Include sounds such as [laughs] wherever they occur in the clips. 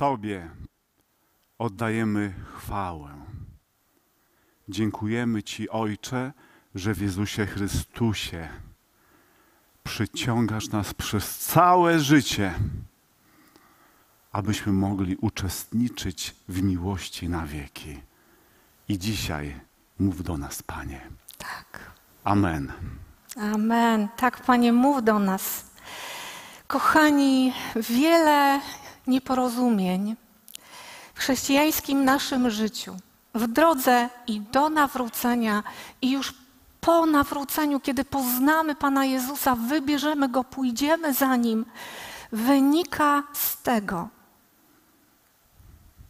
Tobie oddajemy chwałę. Dziękujemy Ci, Ojcze, że w Jezusie Chrystusie przyciągasz nas przez całe życie, abyśmy mogli uczestniczyć w miłości na wieki. I dzisiaj mów do nas, Panie. Tak. Amen. Amen. Tak, Panie, mów do nas. Kochani, wiele nieporozumień w chrześcijańskim naszym życiu, w drodze i do nawrócenia, i już po nawróceniu, kiedy poznamy Pana Jezusa, wybierzemy Go, pójdziemy za Nim, wynika z tego,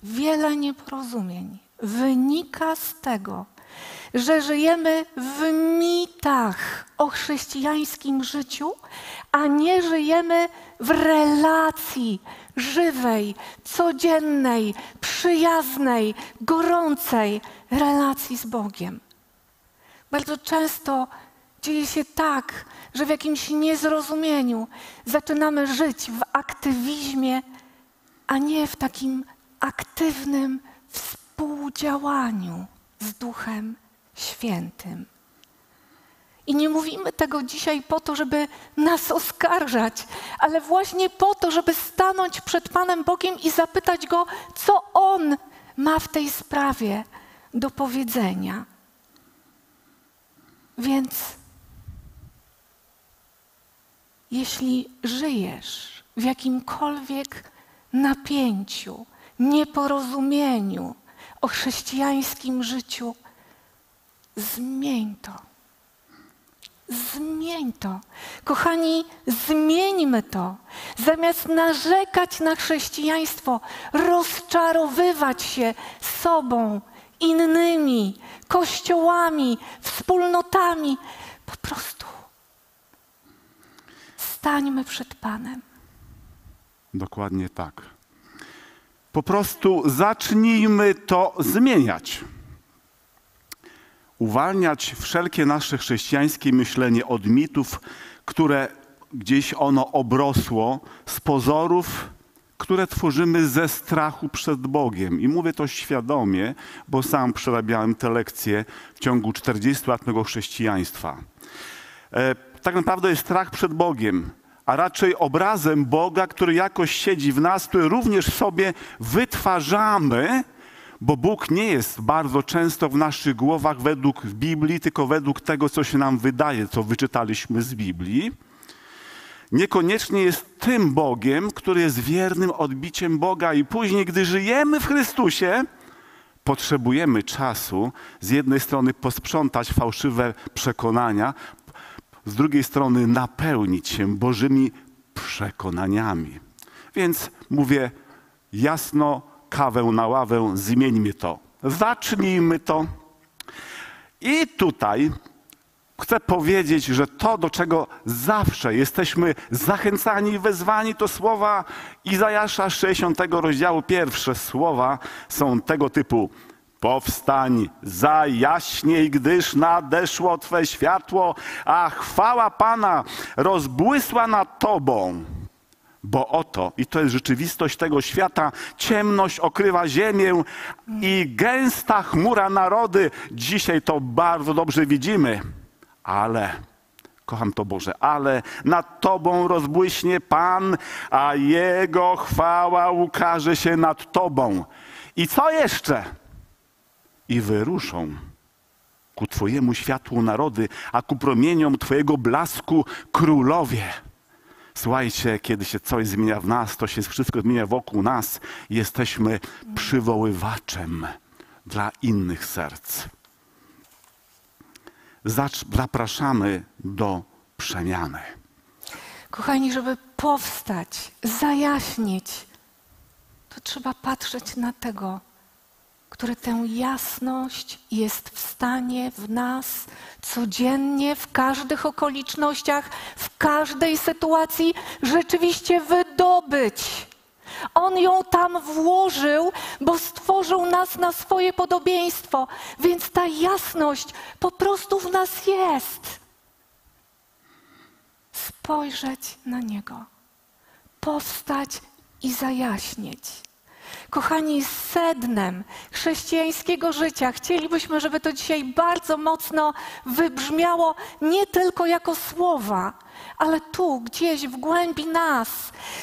wiele nieporozumień. Wynika z tego, że żyjemy w mitach o chrześcijańskim życiu, a nie żyjemy w relacji żywej, codziennej, przyjaznej, gorącej relacji z Bogiem. Bardzo często dzieje się tak, że w jakimś niezrozumieniu zaczynamy żyć w aktywizmie, a nie w takim aktywnym współdziałaniu z Duchem Świętym. I nie mówimy tego dzisiaj po to, żeby nas oskarżać, ale właśnie po to, żeby stanąć przed Panem Bogiem i zapytać Go, co On ma w tej sprawie do powiedzenia. Więc jeśli żyjesz w jakimkolwiek napięciu, nieporozumieniu o chrześcijańskim życiu, zmień to. Zmień to. Kochani, zmieńmy to. Zamiast narzekać na chrześcijaństwo, rozczarowywać się sobą, innymi, kościołami, wspólnotami, po prostu stańmy przed Panem. Dokładnie tak. Po prostu zacznijmy to zmieniać. Uwalniać wszelkie nasze chrześcijańskie myślenie od mitów, które gdzieś ono obrosło, z pozorów, które tworzymy ze strachu przed Bogiem. I mówię to świadomie, bo sam przerabiałem te lekcje w ciągu 40 lat mego chrześcijaństwa. E, tak naprawdę jest strach przed Bogiem a raczej obrazem Boga, który jakoś siedzi w nas, który również sobie wytwarzamy, bo Bóg nie jest bardzo często w naszych głowach według Biblii, tylko według tego, co się nam wydaje, co wyczytaliśmy z Biblii. Niekoniecznie jest tym Bogiem, który jest wiernym odbiciem Boga, i później, gdy żyjemy w Chrystusie, potrzebujemy czasu z jednej strony posprzątać fałszywe przekonania, z drugiej strony napełnić się Bożymi przekonaniami. Więc mówię jasno, kawę na ławę, zmieńmy to. Zacznijmy to. I tutaj chcę powiedzieć, że to, do czego zawsze jesteśmy zachęcani i wezwani, to słowa Izajasza 60 rozdziału. Pierwsze słowa są tego typu. Powstań, zajaśnij, gdyż nadeszło Twe światło, a chwała Pana rozbłysła nad Tobą. Bo oto, i to jest rzeczywistość tego świata, ciemność okrywa ziemię i gęsta chmura narody. Dzisiaj to bardzo dobrze widzimy, ale kocham to Boże, ale nad Tobą rozbłyśnie Pan, a Jego chwała ukaże się nad Tobą. I co jeszcze? i wyruszą ku Twojemu światłu narody, a ku promieniom Twojego blasku królowie. Słuchajcie, kiedy się coś zmienia w nas, to się wszystko zmienia wokół nas. Jesteśmy przywoływaczem dla innych serc. Zapraszamy do przemiany. Kochani, żeby powstać, zajaśnić, to trzeba patrzeć na tego, który tę jasność jest w stanie w nas codziennie, w każdych okolicznościach, w każdej sytuacji rzeczywiście wydobyć. On ją tam włożył, bo stworzył nas na swoje podobieństwo, więc ta jasność po prostu w nas jest. Spojrzeć na Niego, powstać i zajaśnieć. Kochani, sednem chrześcijańskiego życia. Chcielibyśmy, żeby to dzisiaj bardzo mocno wybrzmiało nie tylko jako słowa, ale tu, gdzieś w głębi nas,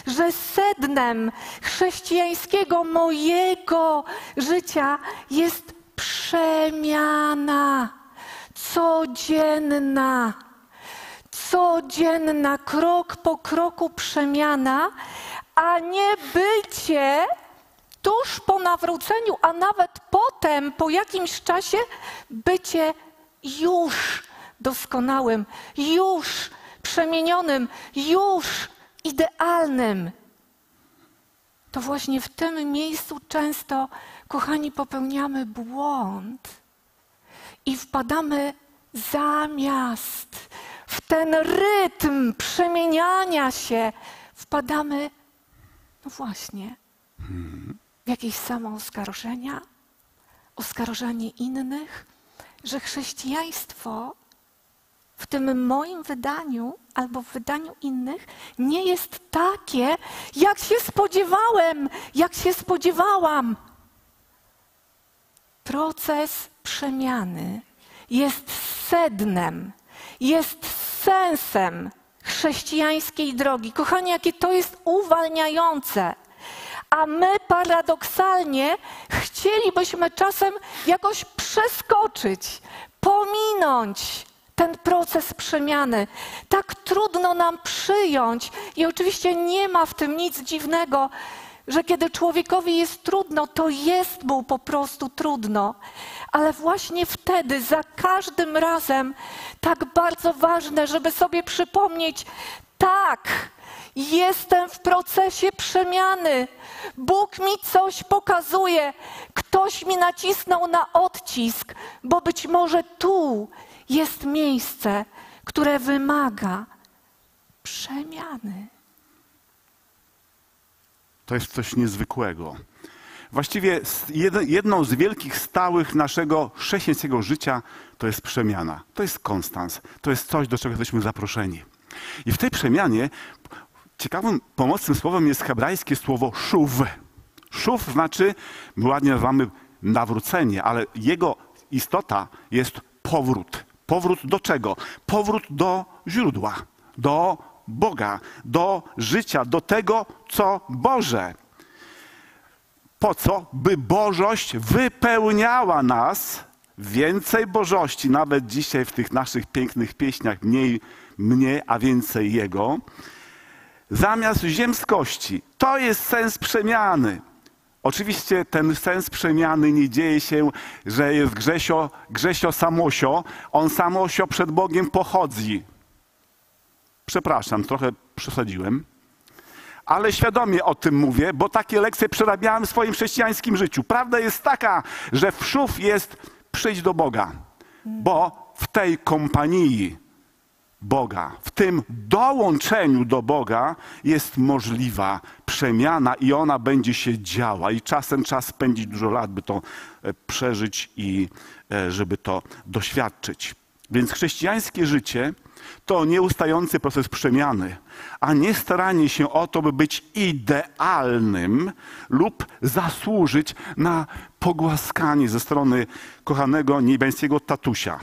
że sednem chrześcijańskiego mojego życia jest przemiana codzienna. Codzienna, krok po kroku przemiana, a nie bycie tuż po nawróceniu, a nawet potem, po jakimś czasie, bycie już doskonałym, już przemienionym, już idealnym. To właśnie w tym miejscu często, kochani, popełniamy błąd i wpadamy zamiast w ten rytm przemieniania się, wpadamy, no właśnie, w jakieś samooskarżenia, oskarżanie innych, że chrześcijaństwo w tym moim wydaniu albo w wydaniu innych nie jest takie, jak się spodziewałem, jak się spodziewałam. Proces przemiany jest sednem, jest sensem chrześcijańskiej drogi. Kochani, jakie to jest uwalniające. A my paradoksalnie chcielibyśmy czasem jakoś przeskoczyć, pominąć ten proces przemiany. Tak trudno nam przyjąć, i oczywiście nie ma w tym nic dziwnego, że kiedy człowiekowi jest trudno, to jest mu po prostu trudno. Ale właśnie wtedy, za każdym razem, tak bardzo ważne, żeby sobie przypomnieć, tak, jestem w procesie przemiany. Bóg mi coś pokazuje, ktoś mi nacisnął na odcisk, bo być może tu jest miejsce, które wymaga przemiany. To jest coś niezwykłego. Właściwie jedną z wielkich stałych naszego chrześcijańskiego życia to jest przemiana. To jest konstans. To jest coś, do czego jesteśmy zaproszeni. I w tej przemianie ciekawym, pomocnym słowem jest hebrajskie słowo szuw. Szuw znaczy, my ładnie nazywamy nawrócenie, ale jego istota jest powrót. Powrót do czego? Powrót do źródła, do Boga, do życia, do tego, co Boże. Po co? By Bożość wypełniała nas, więcej Bożości, nawet dzisiaj w tych naszych pięknych pieśniach, mniej mnie, a więcej Jego, zamiast ziemskości. To jest sens przemiany. Oczywiście ten sens przemiany nie dzieje się, że jest Grzesio, Grzesio Samosio. On Samosio przed Bogiem pochodzi. Przepraszam, trochę przesadziłem. Ale świadomie o tym mówię, bo takie lekcje przerabiałem w swoim chrześcijańskim życiu. Prawda jest taka, że wszów jest przyjść do Boga, bo w tej kompanii Boga, w tym dołączeniu do Boga jest możliwa przemiana i ona będzie się działa. I czasem czas spędzić dużo lat, by to e, przeżyć i e, żeby to doświadczyć. Więc chrześcijańskie życie to nieustający proces przemiany, a nie staranie się o to, by być idealnym lub zasłużyć na pogłaskanie ze strony kochanego niebiańskiego tatusia.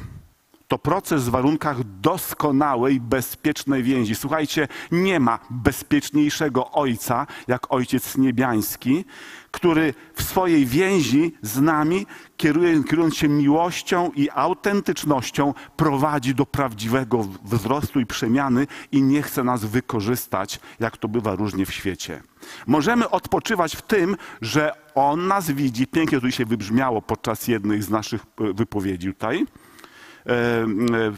To proces w warunkach doskonałej, bezpiecznej więzi. Słuchajcie, nie ma bezpieczniejszego ojca jak ojciec niebiański, który w swojej więzi z nami, kierując się miłością i autentycznością, prowadzi do prawdziwego wzrostu i przemiany i nie chce nas wykorzystać, jak to bywa różnie w świecie. Możemy odpoczywać w tym, że On nas widzi. Pięknie to się wybrzmiało podczas jednej z naszych e, wypowiedzi tutaj,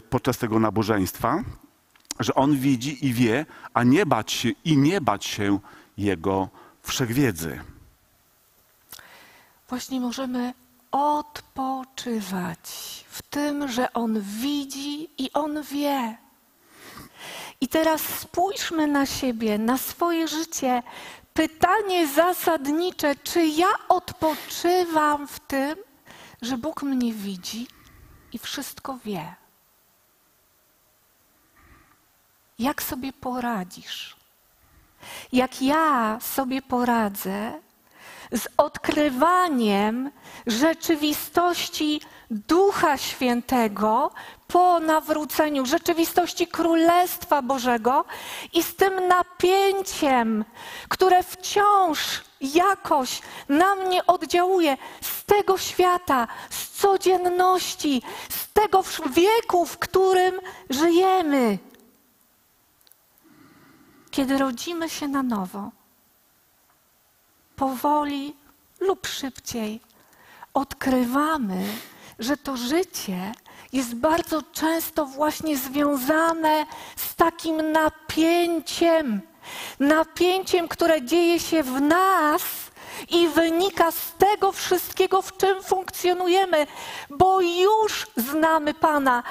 podczas tego nabożeństwa, że On widzi i wie, a nie bać się i nie bać się Jego wszechwiedzy właśnie możemy odpoczywać w tym, że On widzi i On wie. I teraz spójrzmy na siebie, na swoje życie. Pytanie zasadnicze, czy ja odpoczywam w tym, że Bóg mnie widzi i wszystko wie? Jak sobie poradzisz? Jak ja sobie poradzę, z odkrywaniem rzeczywistości Ducha Świętego po nawróceniu, rzeczywistości Królestwa Bożego i z tym napięciem, które wciąż jakoś na mnie oddziałuje z tego świata, z codzienności, z tego wieku, w którym żyjemy. Kiedy rodzimy się na nowo, powoli lub szybciej odkrywamy, że to życie jest bardzo często właśnie związane z takim napięciem. Napięciem, które dzieje się w nas i wynika z tego wszystkiego, w czym funkcjonujemy, bo już znamy Pana,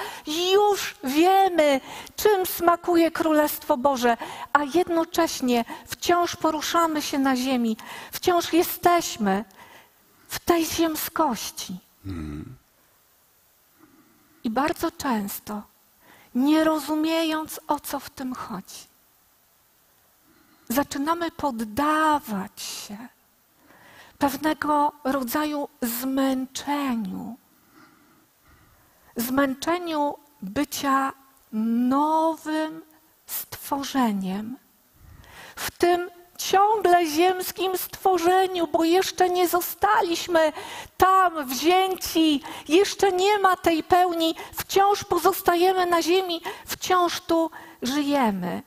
już wiemy, czym smakuje Królestwo Boże, a jednocześnie wciąż poruszamy się na ziemi, wciąż jesteśmy w tej ziemskości. I bardzo często, nie rozumiejąc o co w tym chodzi, zaczynamy poddawać się pewnego rodzaju zmęczeniu. Zmęczeniu bycia nowym stworzeniem. W tym ciągle ziemskim stworzeniu, bo jeszcze nie zostaliśmy tam wzięci, jeszcze nie ma tej pełni, wciąż pozostajemy na ziemi, wciąż tu żyjemy.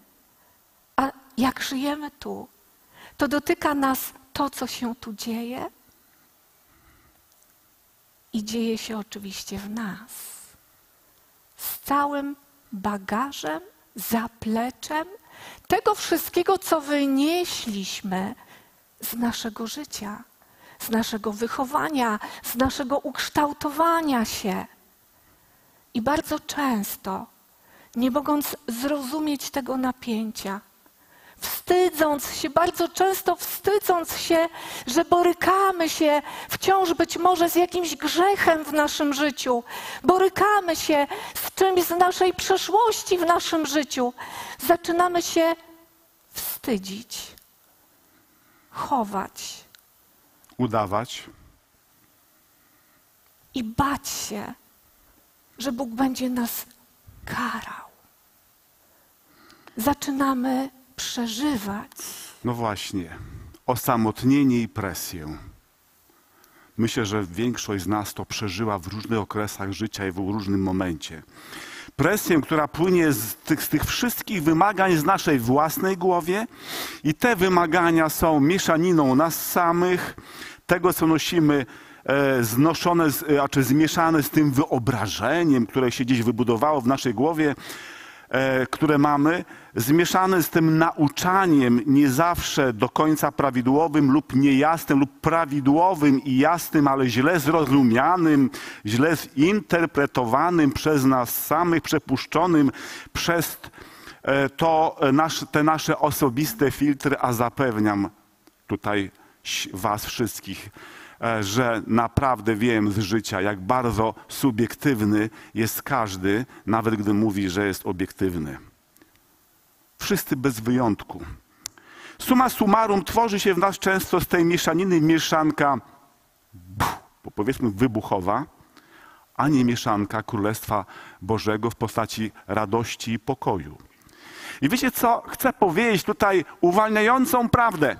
A jak żyjemy tu, to dotyka nas to, co się tu dzieje i dzieje się oczywiście w nas. Z całym bagażem, zapleczem tego wszystkiego, co wynieśliśmy z naszego życia, z naszego wychowania, z naszego ukształtowania się. I bardzo często, nie mogąc zrozumieć tego napięcia, wstydząc się, bardzo często wstydząc się, że borykamy się wciąż być może z jakimś grzechem w naszym życiu, borykamy się z czymś z naszej przeszłości w naszym życiu, zaczynamy się wstydzić, chować Udawać. i bać się, że Bóg będzie nas karał. Zaczynamy przeżywać No właśnie, osamotnienie i presję. Myślę, że większość z nas to przeżyła w różnych okresach życia i w różnym momencie. Presję, która płynie z tych, z tych wszystkich wymagań z naszej własnej głowie i te wymagania są mieszaniną nas samych, tego co nosimy e, znoszone, e, a czy zmieszane z tym wyobrażeniem, które się gdzieś wybudowało w naszej głowie, które mamy, zmieszane z tym nauczaniem nie zawsze do końca prawidłowym lub niejasnym, lub prawidłowym i jasnym, ale źle zrozumianym, źle zinterpretowanym przez nas samych, przepuszczonym przez e, to e, te nasze osobiste filtry, a zapewniam tutaj was wszystkich, e, że naprawdę wiem z życia, jak bardzo subiektywny jest każdy, nawet gdy mówi, że jest obiektywny. Wszyscy bez wyjątku. Suma summarum tworzy się w nas często z tej mieszaniny mieszanka, bo powiedzmy wybuchowa, a nie mieszanka Królestwa Bożego w postaci radości i pokoju. I wiecie co? Chcę powiedzieć tutaj uwalniającą prawdę.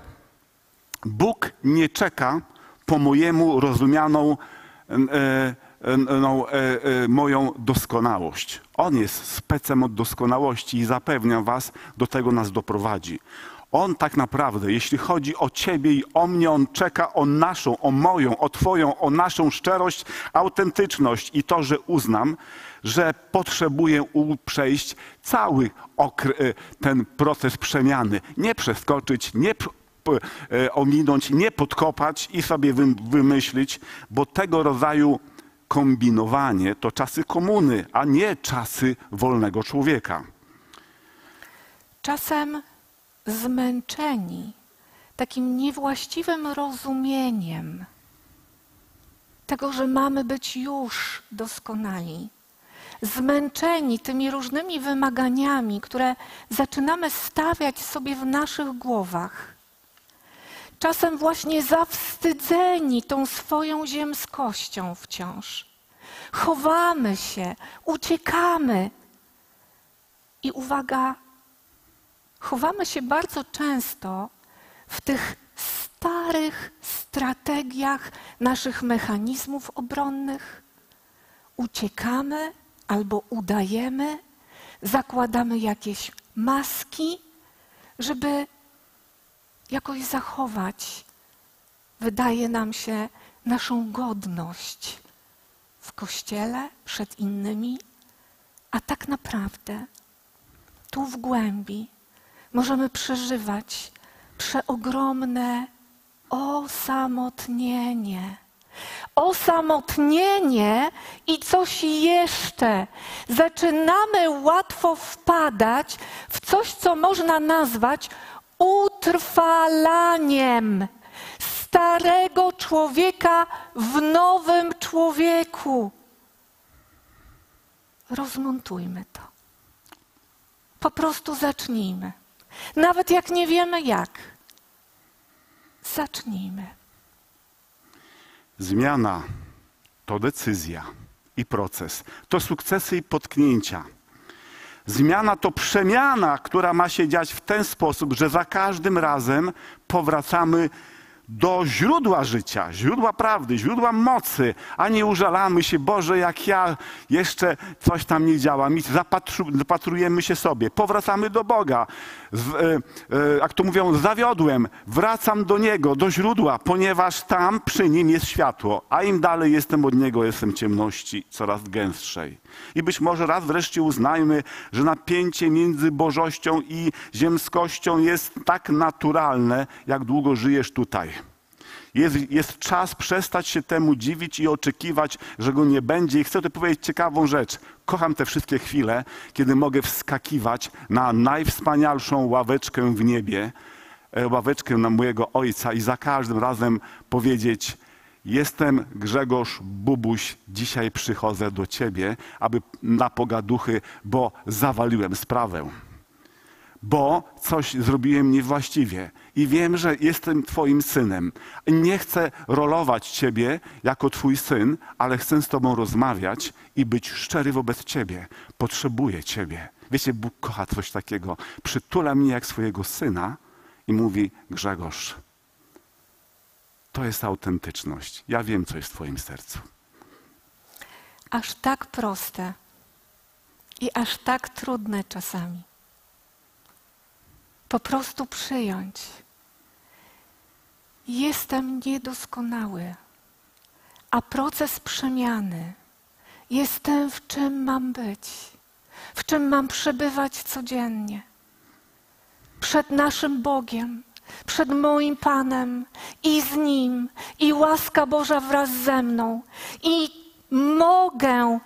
Bóg nie czeka po mojemu rozumianą e, e, no, e, moją doskonałość. On jest specem od doskonałości i zapewniam was, do tego nas doprowadzi. On tak naprawdę, jeśli chodzi o ciebie i o mnie, on czeka o naszą, o moją, o twoją, o naszą szczerość, autentyczność i to, że uznam, że potrzebuję przejść cały ten proces przemiany. Nie przeskoczyć, nie ominąć, nie podkopać i sobie wym- wymyślić, bo tego rodzaju kombinowanie to czasy komuny, a nie czasy wolnego człowieka. czasem zmęczeni takim niewłaściwym rozumieniem tego, że mamy być już doskonali. Zmęczeni tymi różnymi wymaganiami, które zaczynamy stawiać sobie w naszych głowach. Czasem właśnie zawstydzeni tą swoją ziemskością wciąż. Chowamy się, uciekamy. I uwaga, chowamy się bardzo często w tych starych strategiach naszych mechanizmów obronnych. Uciekamy albo udajemy, zakładamy jakieś maski, żeby jakoś zachować, wydaje nam się, naszą godność w kościele, przed innymi, a tak naprawdę tu w głębi możemy przeżywać przeogromne osamotnienie. Osamotnienie i coś jeszcze. Zaczynamy łatwo wpadać w coś, co można nazwać utrwalaniem starego człowieka w nowym człowieku. Rozmontujmy to. Po prostu zacznijmy. Nawet jak nie wiemy jak. Zacznijmy. Zmiana to decyzja i proces, to sukcesy i potknięcia. Zmiana to przemiana, która ma się dziać w ten sposób, że za każdym razem powracamy źródła życia, źródła prawdy, źródła mocy, a nie użalamy się, Boże, jak ja jeszcze coś tam nie działa, mi zapatru, zapatrujemy się sobie, powracamy do Boga. E, e, jak to mówią, zawiodłem, wracam do Niego, do źródła, ponieważ tam przy Nim jest światło, a im dalej jestem od Niego, jestem ciemności coraz gęstszej. I być może raz wreszcie uznajmy, że napięcie między Bożością i ziemskością jest tak naturalne, jak długo żyjesz tutaj. Jest, jest czas przestać się temu dziwić i oczekiwać, że go nie będzie. I chcę tu powiedzieć ciekawą rzecz. Kocham te wszystkie chwile, kiedy mogę wskakiwać na najwspanialszą ławeczkę w niebie, e, ławeczkę na mojego ojca i za każdym razem powiedzieć: Jestem Grzegorz Bubuś, dzisiaj przychodzę do ciebie, aby na pogaduchy, bo zawaliłem sprawę bo coś zrobiłem niewłaściwie i wiem, że jestem Twoim synem. Nie chcę rolować Ciebie jako Twój syn, ale chcę z Tobą rozmawiać i być szczery wobec Ciebie. Potrzebuję Ciebie. Wiecie, Bóg kocha coś takiego. Przytula mnie jak swojego syna i mówi: Grzegorz, to jest autentyczność. Ja wiem, co jest w Twoim sercu. Aż tak proste i aż tak trudne czasami po prostu przyjąć. Jestem niedoskonały, a proces przemiany jestem w czym mam być, w czym mam przebywać codziennie. Przed naszym Bogiem, przed moim Panem i z Nim, i łaska Boża wraz ze mną. I mogę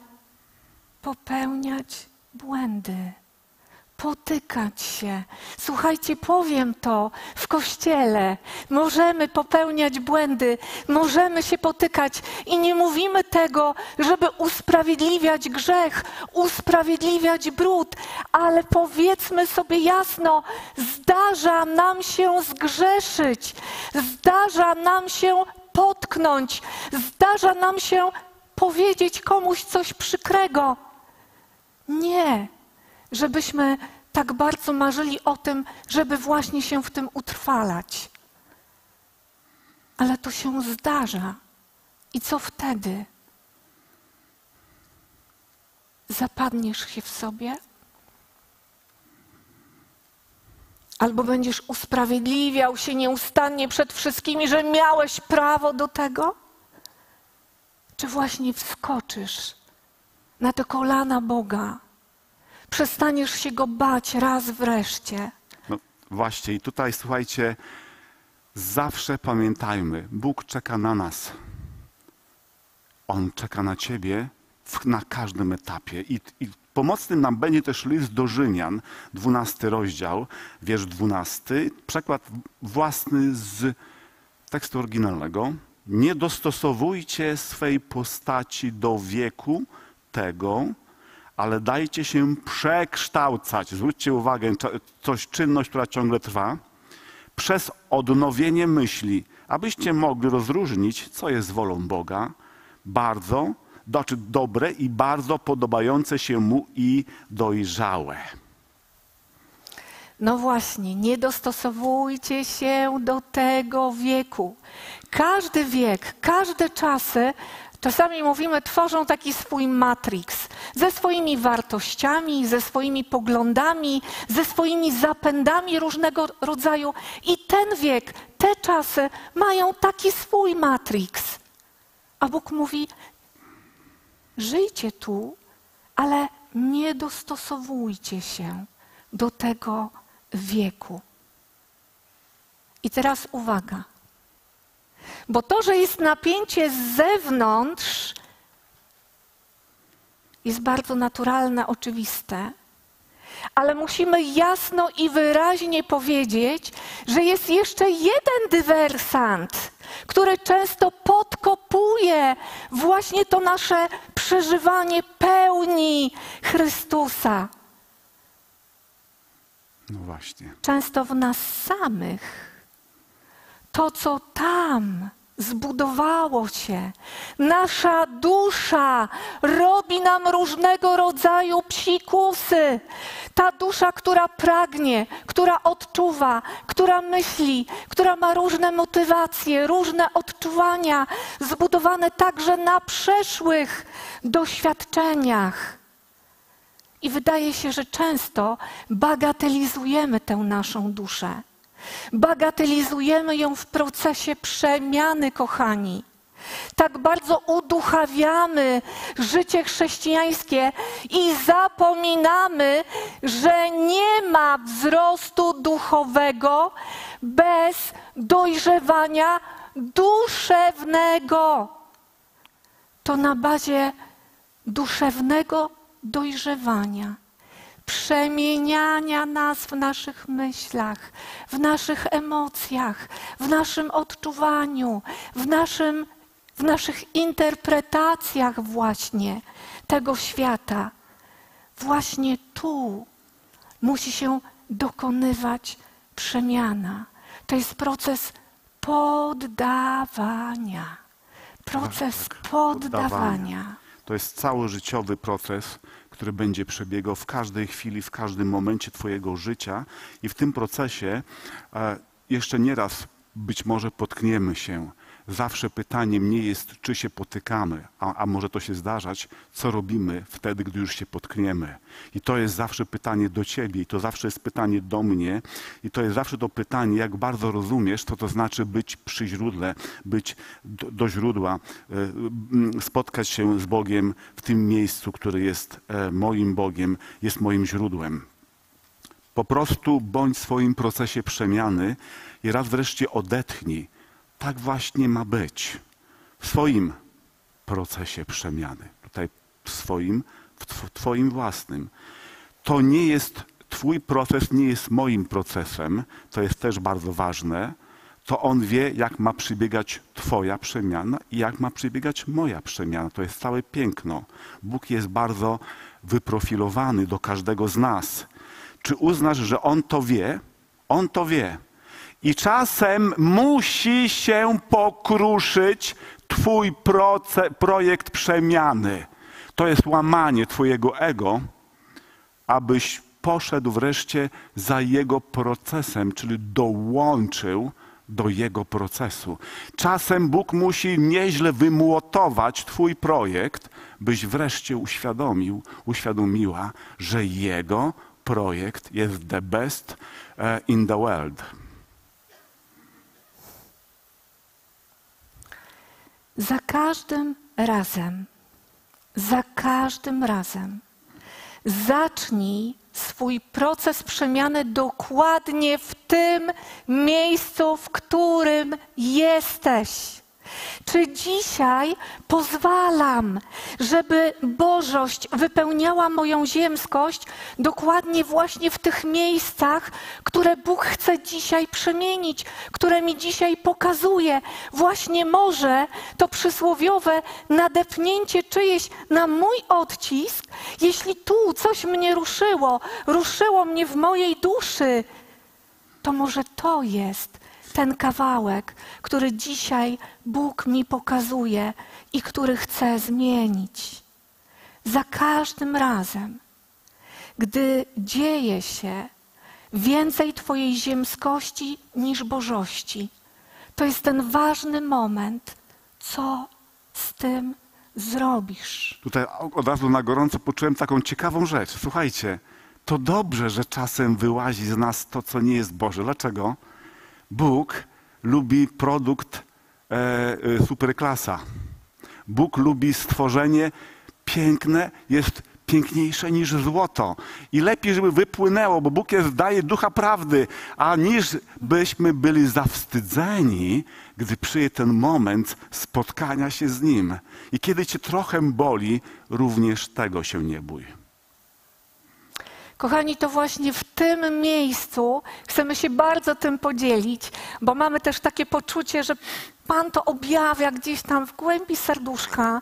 popełniać błędy potykać się. Słuchajcie, powiem to w kościele. Możemy popełniać błędy, możemy się potykać i nie mówimy tego, żeby usprawiedliwiać grzech, usprawiedliwiać brud, ale powiedzmy sobie jasno, zdarza nam się zgrzeszyć, zdarza nam się potknąć, zdarza nam się powiedzieć komuś coś przykrego. Nie, żebyśmy tak bardzo marzyli o tym, żeby właśnie się w tym utrwalać. Ale to się zdarza. I co wtedy? Zapadniesz się w sobie? Albo będziesz usprawiedliwiał się nieustannie przed wszystkimi, że miałeś prawo do tego? Czy właśnie wskoczysz na te kolana Boga Przestaniesz się go bać raz wreszcie. No właśnie, i tutaj słuchajcie, zawsze pamiętajmy, Bóg czeka na nas. On czeka na ciebie w, na każdym etapie. I, I pomocnym nam będzie też list do Rzymian, 12 rozdział, wiersz 12, przekład własny z tekstu oryginalnego. Nie dostosowujcie swej postaci do wieku tego, ale dajcie się przekształcać. Zwróćcie uwagę, coś czynność, która ciągle trwa. przez odnowienie myśli, abyście mogli rozróżnić, co jest wolą Boga, bardzo, znaczy dobre i bardzo podobające się Mu i dojrzałe. No właśnie, nie dostosowujcie się do tego wieku. Każdy wiek, każde czasy, czasami mówimy, tworzą taki swój matrix ze swoimi wartościami, ze swoimi poglądami, ze swoimi zapędami różnego rodzaju. I ten wiek, te czasy mają taki swój matrix. A Bóg mówi: żyjcie tu, ale nie dostosowujcie się do tego wieku. I teraz uwaga. Bo to, że jest napięcie z zewnątrz, jest bardzo naturalne, oczywiste, ale musimy jasno i wyraźnie powiedzieć, że jest jeszcze jeden dywersant, który często podkopuje właśnie to nasze przeżywanie pełni Chrystusa. No właśnie. Często w nas samych. To, co tam zbudowało się, nasza dusza robi nam różnego rodzaju psikusy. Ta dusza, która pragnie, która odczuwa, która myśli, która ma różne motywacje, różne odczuwania, zbudowane także na przeszłych doświadczeniach. I wydaje się, że często bagatelizujemy tę naszą duszę. Bagatelizujemy ją w procesie przemiany, kochani. Tak bardzo uduchawiamy życie chrześcijańskie i zapominamy, że nie ma wzrostu duchowego bez dojrzewania duszewnego. To na bazie duszewnego dojrzewania, przemieniania nas w naszych myślach, w naszych emocjach, w naszym odczuwaniu, w, naszym, w naszych interpretacjach właśnie tego świata. Właśnie tu musi się dokonywać przemiana. To jest proces poddawania. Proces Tak, poddawania. poddawania. To jest cały życiowy proces, który będzie przebiegał w każdej chwili, w każdym momencie Twojego życia, i w tym procesie e, jeszcze nieraz być może potkniemy się. Zawsze pytaniem nie jest, czy się potykamy, a, a może to się zdarzać, co robimy wtedy, gdy już się potkniemy. I to jest zawsze pytanie do Ciebie, i to zawsze jest pytanie do mnie, i to jest zawsze to pytanie, jak bardzo rozumiesz, co to znaczy być przy źródle, być do, do źródła, e, spotkać się z Bogiem w tym miejscu, który jest e, moim Bogiem, jest moim źródłem. Po prostu bądź w swoim procesie przemiany i raz wreszcie odetchnij. Tak właśnie ma być. W swoim procesie przemiany. Tutaj w swoim, w tw- Twoim własnym. To nie jest, Twój proces nie jest moim procesem. To jest też bardzo ważne. To On wie, jak ma przebiegać Twoja przemiana i jak ma przebiegać moja przemiana. To jest całe piękno. Bóg jest bardzo wyprofilowany do każdego z nas. Czy uznasz, że On to wie? On to wie. I czasem musi się pokruszyć Twój proce, projekt przemiany. To jest łamanie Twojego ego, abyś poszedł wreszcie za Jego procesem, czyli dołączył do Jego procesu. Czasem Bóg musi nieźle wymłotować Twój projekt, byś wreszcie uświadomił, uświadomiła, że Jego projekt jest the best eh, in the world. Za każdym razem, za każdym razem zacznij swój proces przemiany dokładnie w tym miejscu, w którym jesteś. Czy dzisiaj pozwalam, żeby Bożość wypełniała moją ziemskość dokładnie właśnie w tych miejscach, które Bóg chce dzisiaj przemienić, które mi dzisiaj pokazuje? Właśnie może to przysłowiowe nadepnięcie czyjeś na mój odcisk, jeśli tu coś mnie ruszyło, ruszyło mnie w mojej duszy, to może to jest ten kawałek, który dzisiaj Bóg mi pokazuje i który chce zmienić. Za każdym razem, gdy dzieje się więcej Twojej ziemskości niż Bożości, to jest ten ważny moment, co z tym zrobisz. Tutaj od razu na gorąco poczułem taką ciekawą rzecz. Słuchajcie, to dobrze, że czasem wyłazi z nas to, co nie jest Boże. Dlaczego? Bóg lubi produkt e, e, superklasa. Bóg lubi stworzenie piękne, jest piękniejsze niż złoto. I lepiej, żeby wypłynęło, bo Bóg jest, daje ducha prawdy, a niż byśmy byli zawstydzeni, gdy przyjdzie ten moment spotkania się z Nim. I kiedy cię trochę boli, również tego się nie bój. Kochani, to właśnie w tym miejscu chcemy się bardzo tym podzielić, bo mamy też takie poczucie, że Pan to objawia gdzieś tam w głębi serduszka.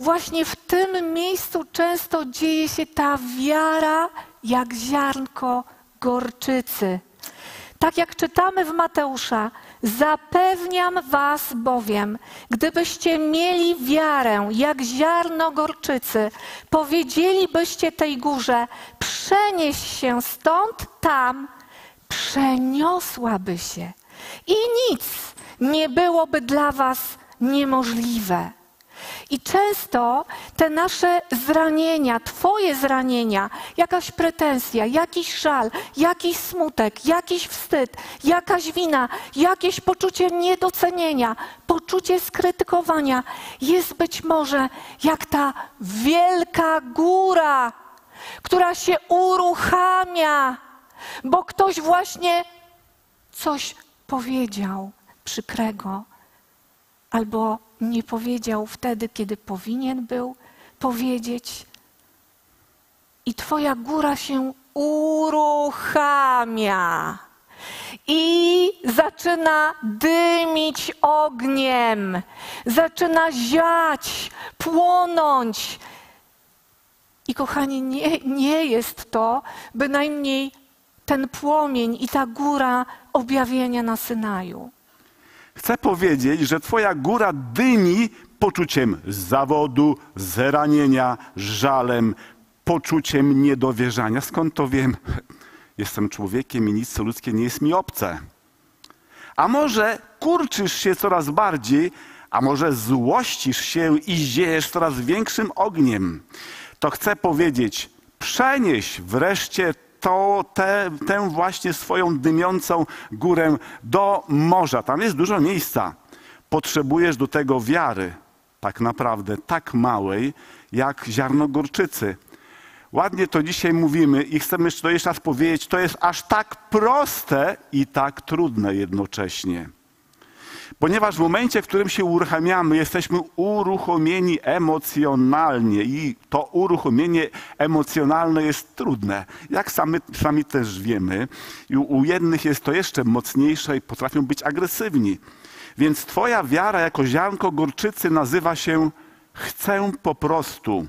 Właśnie w tym miejscu często dzieje się ta wiara jak ziarnko gorczycy. Tak jak czytamy w Mateusza, zapewniam was bowiem, gdybyście mieli wiarę jak ziarno gorczycy, powiedzielibyście tej górze, przenieś się stąd tam, przeniosłaby się i nic nie byłoby dla was niemożliwe. I często te nasze zranienia, Twoje zranienia, jakaś pretensja, jakiś żal, jakiś smutek, jakiś wstyd, jakaś wina, jakieś poczucie niedocenienia, poczucie skrytykowania jest być może jak ta wielka góra, która się uruchamia, bo ktoś właśnie coś powiedział przykrego albo nie powiedział wtedy, kiedy powinien był powiedzieć. I Twoja góra się uruchamia i zaczyna dymić ogniem, zaczyna ziać, płonąć. I kochani, nie, nie jest to bynajmniej ten płomień i ta góra objawienia na Synaju. Chcę powiedzieć, że Twoja góra dymi poczuciem zawodu, zranienia, żalem, poczuciem niedowierzania. Skąd to wiem? [laughs] Jestem człowiekiem i nic ludzkie nie jest mi obce. A może kurczysz się coraz bardziej, a może złościsz się i ziejesz coraz większym ogniem. To chcę powiedzieć, przenieś wreszcie to, te, tę właśnie swoją dymiącą górę do morza. Tam jest dużo miejsca. Potrzebujesz do tego wiary, tak naprawdę, tak małej, jak ziarno gorczycy. Ładnie to dzisiaj mówimy i chcemy to jeszcze raz powiedzieć, to jest aż tak proste i tak trudne jednocześnie. Ponieważ w momencie, w którym się uruchamiamy, jesteśmy uruchomieni emocjonalnie i to uruchomienie emocjonalne jest trudne. Jak sami, sami też wiemy, i u jednych jest to jeszcze mocniejsze i potrafią być agresywni. Więc Twoja wiara jako ziarnko gorczycy nazywa się chcę po prostu.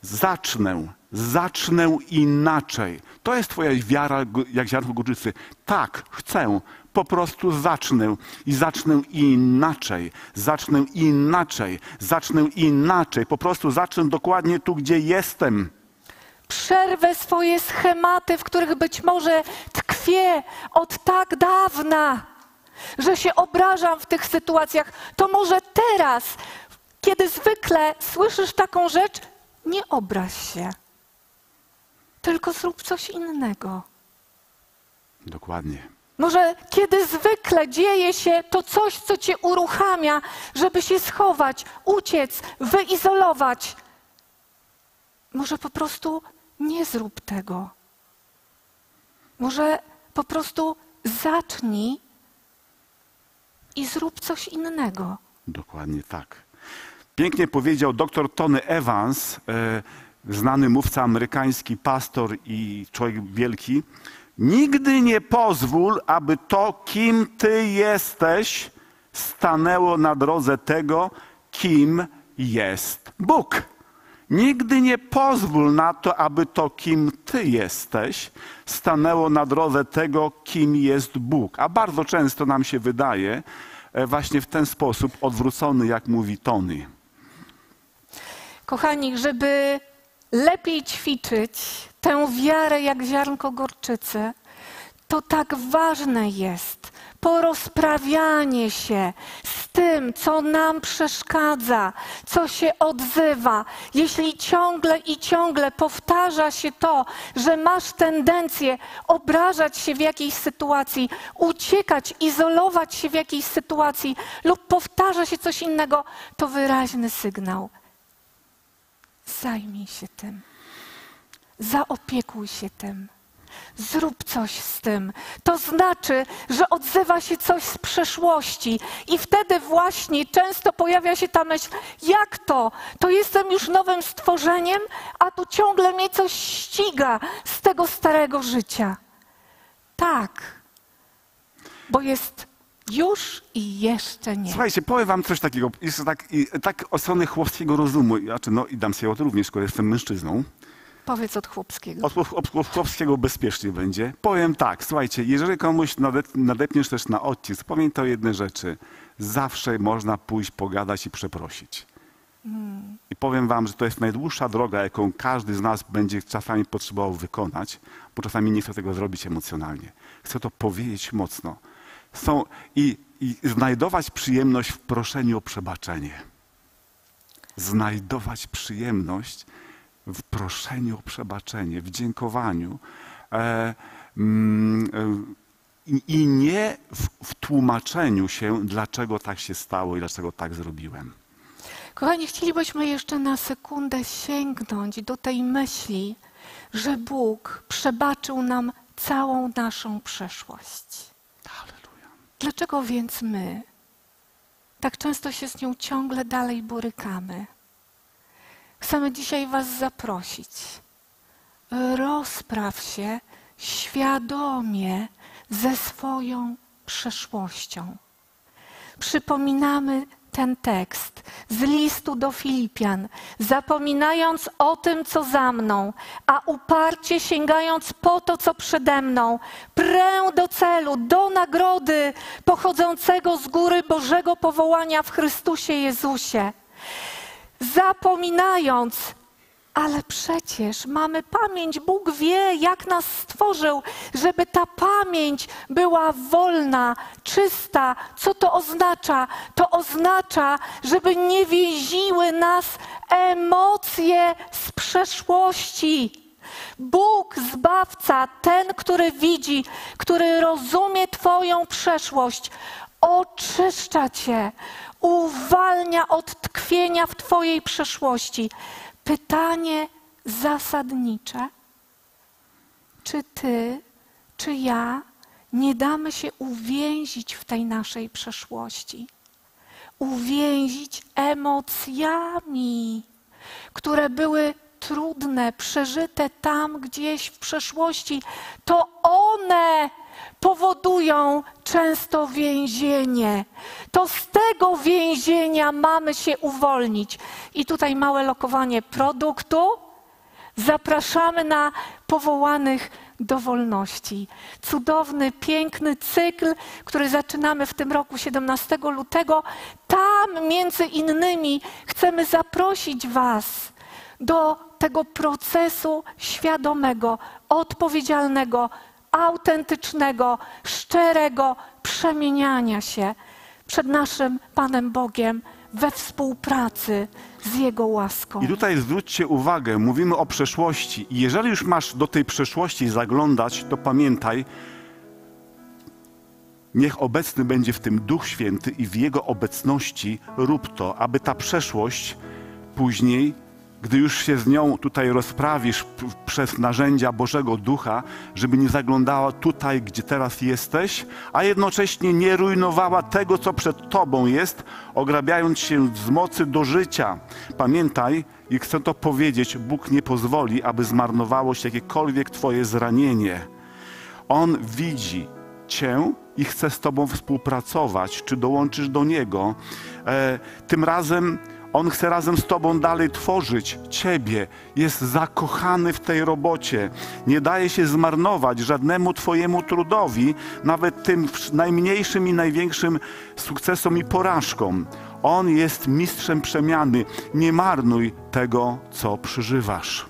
Zacznę, zacznę inaczej. To jest Twoja wiara jak ziarnko gorczycy. Tak, chcę, po prostu zacznę i zacznę inaczej, zacznę inaczej, zacznę inaczej, po prostu zacznę dokładnie tu, gdzie jestem. Przerwę swoje schematy, w których być może tkwię od tak dawna, że się obrażam w tych sytuacjach. To może teraz, kiedy zwykle słyszysz taką rzecz, nie obraź się, tylko zrób coś innego. Dokładnie. Może kiedy zwykle dzieje się to coś, co cię uruchamia, żeby się schować, uciec, wyizolować. Może po prostu nie zrób tego. Może po prostu zacznij i zrób coś innego. Dokładnie tak. Pięknie powiedział dr Tony Evans, e, znany mówca amerykański, pastor i człowiek wielki. Nigdy nie pozwól, aby to, kim Ty jesteś, stanęło na drodze tego, kim jest Bóg. Nigdy nie pozwól na to, aby to, kim Ty jesteś, stanęło na drodze tego, kim jest Bóg. A bardzo często nam się wydaje e, właśnie w ten sposób odwrócony, jak mówi Tony. Kochani, żeby lepiej ćwiczyć tę wiarę jak ziarnko gorczycy, to tak ważne jest porozprawianie się z tym, co nam przeszkadza, co się odzywa. Jeśli ciągle i ciągle powtarza się to, że masz tendencję obrażać się w jakiejś sytuacji, uciekać, izolować się w jakiejś sytuacji lub powtarza się coś innego, to wyraźny sygnał. Zajmij się tym. Zaopiekuj się tym. Zrób coś z tym. To znaczy, że odzywa się coś z przeszłości, i wtedy właśnie często pojawia się ta myśl: jak to? To jestem już nowym stworzeniem, a tu ciągle mnie coś ściga z tego starego życia. Tak, bo jest już i jeszcze nie. Słuchajcie, powiem wam coś takiego, jeszcze tak, i, tak od strony chłopskiego rozumu, znaczy, no i dam sobie to również, skoro jestem mężczyzną. Powiedz od chłopskiego. Od, od, od chłopskiego bezpiecznie będzie. Powiem tak, słuchajcie, jeżeli komuś nade, nadepniesz też na odcisk, pamiętaj o jednej rzeczy. Zawsze można pójść, pogadać i przeprosić. I powiem wam, że to jest najdłuższa droga, jaką każdy z nas będzie czasami potrzebował wykonać, bo czasami nie chce tego zrobić emocjonalnie. Chce to powiedzieć mocno. Są, i, I znajdować przyjemność w proszeniu o przebaczenie. Znajdować przyjemność w proszeniu o przebaczenie, w dziękowaniu. E, mm, e, i, nie w, w tłumaczeniu się, dlaczego tak się stało i dlaczego tak zrobiłem. Kochani, chcielibyśmy jeszcze na sekundę sięgnąć do tej myśli, że Bóg przebaczył nam całą naszą przeszłość. Halleluja. Dlaczego więc my tak często się z nią ciągle dalej borykamy? Chcemy dzisiaj Was zaprosić. Rozpraw się świadomie ze swoją przeszłością. Przypominamy ten tekst z listu do Filipian, zapominając o tym, co za mną, a uparcie sięgając po to, co przede mną, prę do celu, do nagrody pochodzącego z góry Bożego powołania w Chrystusie Jezusie. Zapominając, ale przecież mamy pamięć. Bóg wie, jak nas stworzył, żeby ta pamięć była wolna, czysta. Co to oznacza? To oznacza, żeby nie więziły nas emocje z przeszłości. Bóg, zbawca, ten, który widzi, który rozumie Twoją przeszłość, oczyszcza Cię, uwalnia od tkwienia w Twojej przeszłości. Pytanie zasadnicze: czy Ty, czy ja nie damy się uwięzić w tej naszej przeszłości? Uwięzić emocjami, które były trudne, przeżyte tam gdzieś w przeszłości, to one powodują często więzienie. To z tego więzienia mamy się uwolnić. I tutaj małe lokowanie produktu. Zapraszamy na powołanych do wolności. Cudowny, piękny cykl, który zaczynamy w tym roku 17 lutego. Tam między innymi chcemy zaprosić Was do tego procesu świadomego, odpowiedzialnego, autentycznego, szczerego przemieniania się przed naszym Panem Bogiem we współpracy z Jego łaską. I tutaj zwróćcie uwagę, mówimy o przeszłości. I jeżeli już masz do tej przeszłości zaglądać, to pamiętaj, niech obecny będzie w tym Duch Święty i w Jego obecności rób to, aby ta przeszłość później gdy już się z nią tutaj rozprawisz przez narzędzia Bożego Ducha, żeby nie zaglądała tutaj, gdzie teraz jesteś, a jednocześnie nie rujnowała tego, co przed Tobą jest, ograbiając się z mocy do życia. Pamiętaj, i chcę to powiedzieć, Bóg nie pozwoli, aby zmarnowało się jakiekolwiek Twoje zranienie. On widzi Cię i chce z Tobą współpracować, czy dołączysz do Niego. E, tym razem On chce razem z Tobą dalej tworzyć Ciebie. Jest zakochany w tej robocie. Nie daje się zmarnować żadnemu Twojemu trudowi, nawet tym najmniejszym i największym sukcesom i porażkom. On jest mistrzem przemiany. Nie marnuj tego, co przeżywasz.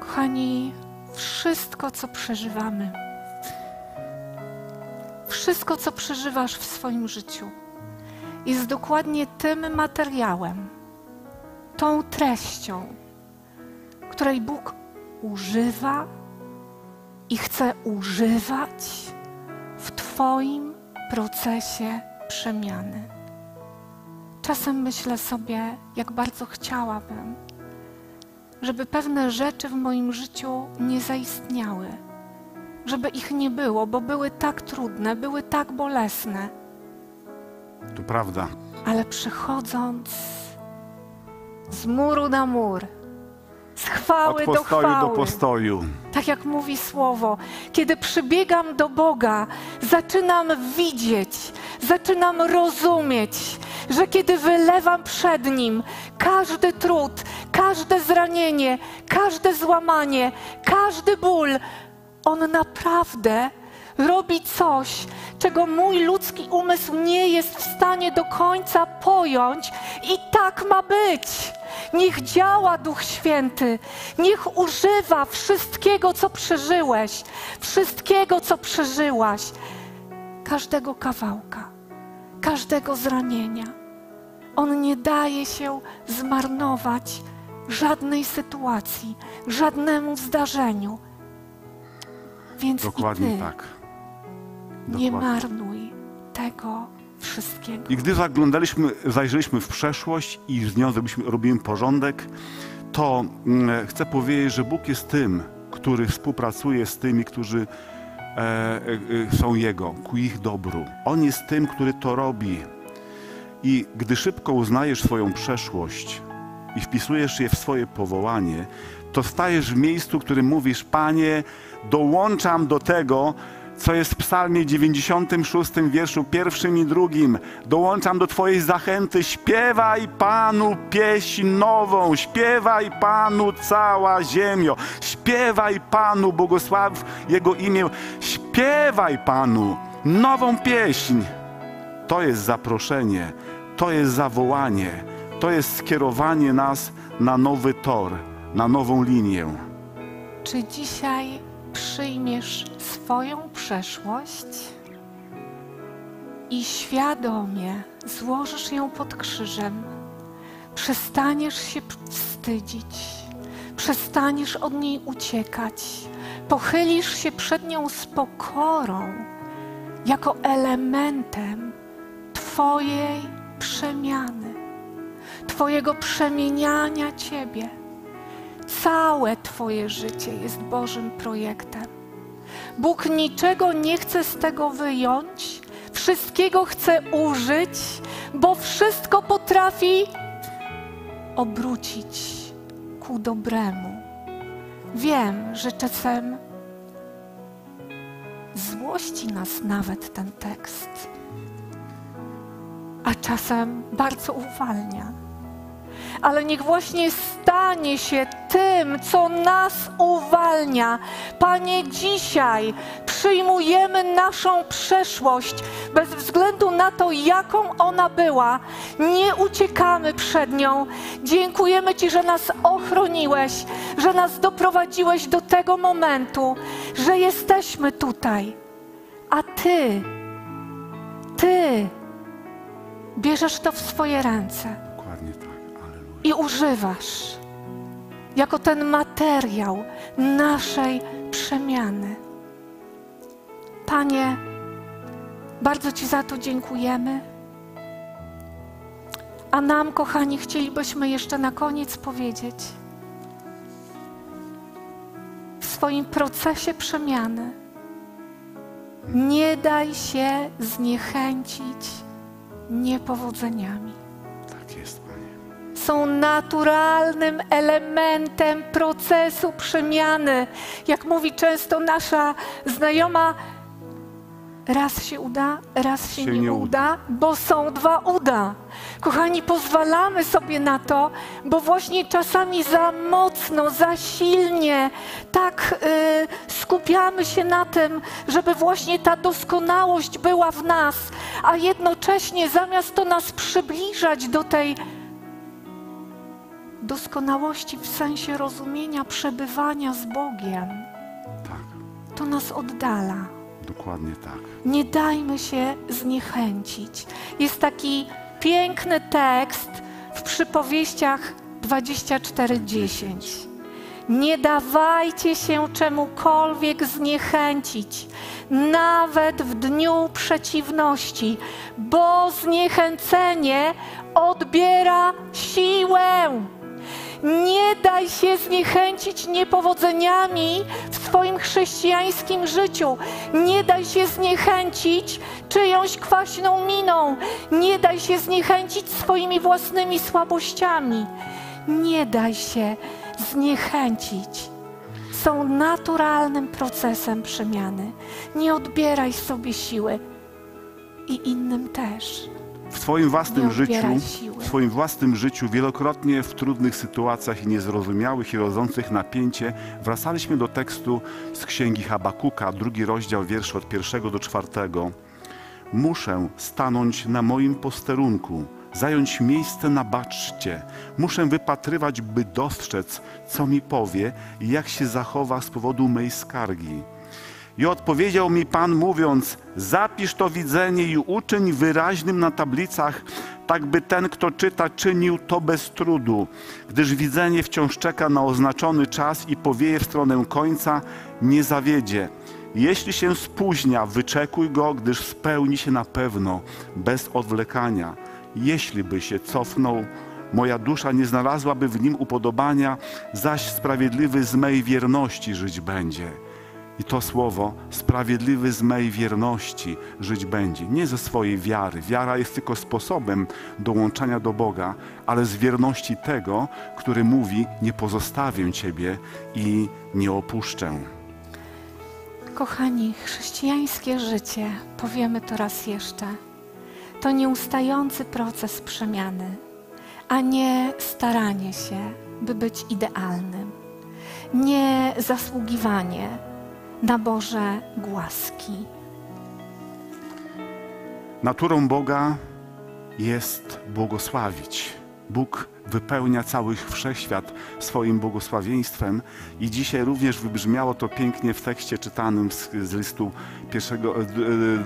Kochani, wszystko, co przeżywamy, wszystko, co przeżywasz w swoim życiu, jest dokładnie tym materiałem, tą treścią, której Bóg używa i chce używać w Twoim procesie przemiany. Czasem myślę sobie, jak bardzo chciałabym, żeby pewne rzeczy w moim życiu nie zaistniały, żeby ich nie było, bo były tak trudne, były tak bolesne. To prawda. Ale przechodząc z muru na mur, z chwały Od do postoju chwały, do postoju. tak jak mówi słowo, kiedy przybiegam do Boga, zaczynam widzieć, zaczynam rozumieć, że kiedy wylewam przed Nim każdy trud, każde zranienie, każde złamanie, każdy ból, On naprawdę robi coś, czego mój ludzki umysł nie jest w stanie do końca pojąć, i tak ma być. Niech działa Duch Święty, niech używa wszystkiego, co przeżyłeś, wszystkiego, co przeżyłaś, każdego kawałka, każdego zranienia. On nie daje się zmarnować żadnej sytuacji, żadnemu zdarzeniu. Więc Dokładnie i ty tak. Nie Dokładnie. marnuj tego wszystkiego. I gdy zaglądaliśmy, zajrzeliśmy w przeszłość i z nią zrobiliśmy, robimy porządek, to mm, chcę powiedzieć, że Bóg jest tym, który współpracuje z tymi, którzy e, e, są Jego, ku ich dobru. On jest tym, który to robi. I gdy szybko uznajesz swoją przeszłość i wpisujesz je w swoje powołanie, to stajesz w miejscu, w którym mówisz, Panie, dołączam do tego, co jest w psalmie 96, wierszu pierwszym i drugim. Dołączam do Twojej zachęty, śpiewaj Panu pieśń nową, śpiewaj Panu cała ziemio, śpiewaj Panu, błogosław Jego imię, śpiewaj Panu nową pieśń. To jest zaproszenie, to jest zawołanie, to jest skierowanie nas na nowy tor, na nową linię. Czy dzisiaj przyjmiesz swoją przeszłość i świadomie złożysz ją pod krzyżem? Przestaniesz się wstydzić, przestaniesz od niej uciekać, pochylisz się przed nią z pokorą, jako elementem Twojej przemiany, Twojego przemieniania Ciebie. Całe Twoje życie jest Bożym projektem. Bóg niczego nie chce z tego wyjąć, wszystkiego chce użyć, bo wszystko potrafi obrócić ku dobremu. Wiem, że czasem złości nas nawet ten tekst, a czasem bardzo uwalnia ale niech właśnie stanie się tym, co nas uwalnia. Panie, dzisiaj przyjmujemy naszą przeszłość bez względu na to, jaką ona była. Nie uciekamy przed nią. Dziękujemy Ci, że nas ochroniłeś, że nas doprowadziłeś do tego momentu, że jesteśmy tutaj. A Ty, Ty bierzesz to w swoje ręce. I używasz jako ten materiał naszej przemiany. Panie, bardzo Ci za to dziękujemy. A nam, kochani, chcielibyśmy jeszcze na koniec powiedzieć: w swoim procesie przemiany nie daj się zniechęcić niepowodzeniami Tak jest. Są naturalnym elementem procesu przemiany. Jak mówi często nasza znajoma Raz się uda, raz się, Się nie, nie uda, bo są dwa uda. Kochani, pozwalamy sobie na to, bo właśnie czasami za mocno, za silnie tak y, skupiamy się na tym, żeby właśnie ta doskonałość była w nas, a jednocześnie zamiast to nas przybliżać do tej doskonałości w sensie rozumienia przebywania z Bogiem, Tak, to nas oddala. dokładnie tak. Nie dajmy się zniechęcić. Jest taki piękny tekst w przypowieściach 24:10. Nie dawajcie się czemukolwiek zniechęcić, nawet w dniu przeciwności, bo zniechęcenie odbiera siłę. Nie daj się zniechęcić niepowodzeniami w swoim chrześcijańskim życiu. Nie daj się zniechęcić czyjąś kwaśną miną. Nie daj się zniechęcić swoimi własnymi słabościami. Nie daj się zniechęcić. Są naturalnym procesem przemiany. Nie odbieraj sobie siły i innym też. W swoim własnym życiu, w swoim własnym życiu wielokrotnie w trudnych sytuacjach i niezrozumiałych i rodzących napięcie wracaliśmy do tekstu z księgi Habakuka, drugi rozdział, wiersz od pierwszego do czwartego. Muszę stanąć na moim posterunku, zająć miejsce na baczcie. Muszę wypatrywać, by dostrzec, co mi powie i jak się zachowa z powodu mej skargi. I odpowiedział mi Pan, mówiąc: Zapisz to widzenie i uczyń wyraźnym na tablicach, tak by ten, kto czyta, czynił to bez trudu, gdyż widzenie wciąż czeka na oznaczony czas i powieje w stronę końca, nie zawiedzie. Jeśli się spóźnia, wyczekuj go, gdyż spełni się na pewno, bez odwlekania. Jeśli by się cofnął, moja dusza nie znalazłaby w nim upodobania, zaś sprawiedliwy z mej wierności żyć będzie. I to słowo, sprawiedliwy z mej wierności żyć będzie. Nie ze swojej wiary. Wiara jest tylko sposobem dołączania do Boga, ale z wierności tego, który mówi: Nie pozostawię Ciebie i nie opuszczę. Kochani, chrześcijańskie życie, powiemy to raz jeszcze, to nieustający proces przemiany, a nie staranie się, by być idealnym, nie zasługiwanie na Boże głaski. Naturą Boga jest błogosławić. Bóg wypełnia cały wszechświat swoim błogosławieństwem i dzisiaj również wybrzmiało to pięknie w tekście czytanym z, z listu pierwszego, e, e,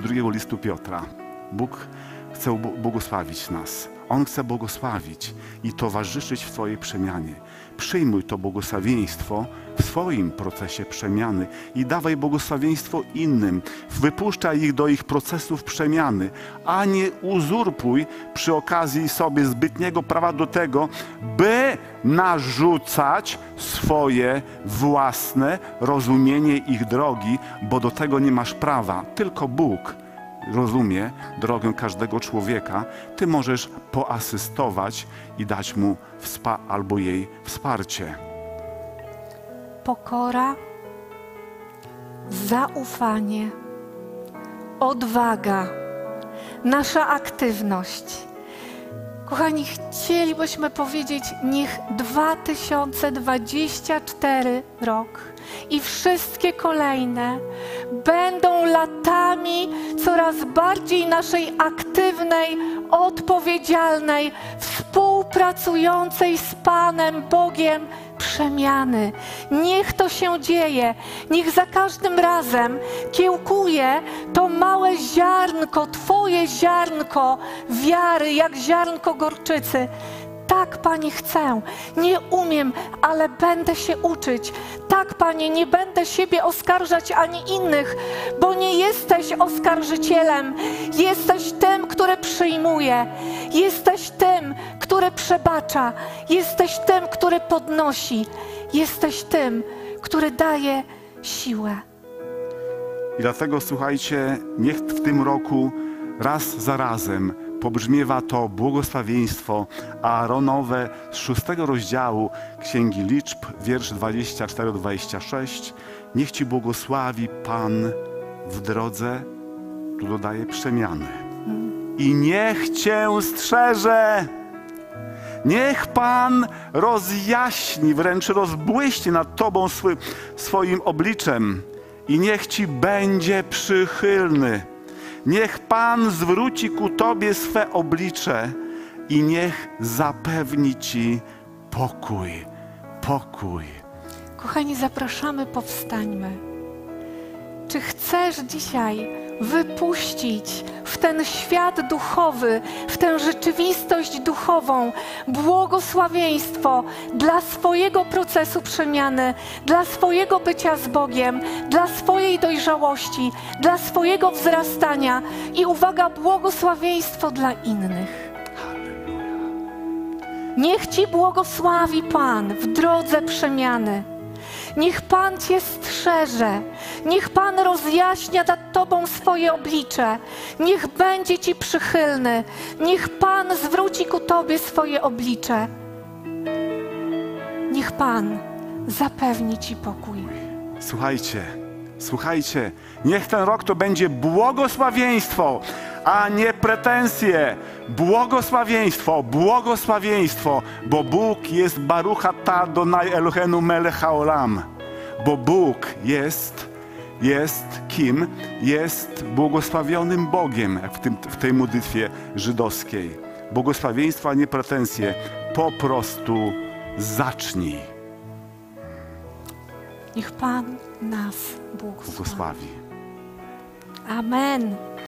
drugiego listu Piotra. Bóg chce bł- błogosławić nas. On chce błogosławić i towarzyszyć w Twojej przemianie. Przyjmuj to błogosławieństwo w swoim procesie przemiany i dawaj błogosławieństwo innym. Wypuszczaj ich do ich procesów przemiany, a nie uzurpuj przy okazji sobie zbytniego prawa do tego, by narzucać swoje własne rozumienie ich drogi, bo do tego nie masz prawa. Tylko Bóg rozumie drogę każdego człowieka, ty możesz poasystować i dać mu wspa- albo jej wsparcie. Pokora, zaufanie, odwaga, nasza aktywność. Kochani, chcielibyśmy powiedzieć, niech 2024 rok i wszystkie kolejne będą latami coraz bardziej naszej aktywnej, odpowiedzialnej, współpracującej z Panem Bogiem przemiany. Niech to się dzieje. Niech za każdym razem kiełkuje to małe ziarnko, Twoje ziarnko wiary, jak ziarnko gorczycy. Tak, Panie, chcę. Nie umiem, ale będę się uczyć. Tak, Panie, nie będę siebie oskarżać ani innych, bo nie jesteś oskarżycielem. Jesteś tym, który przyjmuje. Jesteś tym, który przebacza. Jesteś tym, który podnosi. Jesteś tym, który daje siłę. I dlatego słuchajcie, niech w tym roku raz za razem pobrzmiewa to błogosławieństwo Aaronowe z szóstego rozdziału Księgi Liczb, wiersz 24-26. Niech Ci błogosławi Pan w drodze tu dodaje przemiany. I niech Cię strzeże. Niech Pan rozjaśni, wręcz rozbłyśnie nad Tobą swy, swoim obliczem i niech Ci będzie przychylny. Niech Pan zwróci ku Tobie swe oblicze i niech zapewni Ci pokój, pokój. Kochani, zapraszamy, powstańmy. Czy chcesz dzisiaj wypuścić w ten świat duchowy, w tę rzeczywistość duchową błogosławieństwo dla swojego procesu przemiany, dla swojego bycia z Bogiem, dla swojej dojrzałości, dla swojego wzrastania i uwaga, błogosławieństwo dla innych? Niech Ci błogosławi Pan w drodze przemiany. Niech Pan Cię strzeże. Niech Pan rozjaśnia nad Tobą swoje oblicze. Niech będzie Ci przychylny. Niech Pan zwróci ku Tobie swoje oblicze. Niech Pan zapewni Ci pokój. Słuchajcie, słuchajcie, niech ten rok to będzie błogosławieństwo, a nie pretensje. Błogosławieństwo, błogosławieństwo, bo Bóg jest Barucha Ta Donai Elohenu Melech Haolam. Bo Bóg jest, jest kim? Jest błogosławionym Bogiem, jak w, tym, w tej modlitwie żydowskiej. Błogosławieństwo, a nie pretensje. Po prostu zacznij. Niech Pan nas błogosławi. Błogosławi. Amen.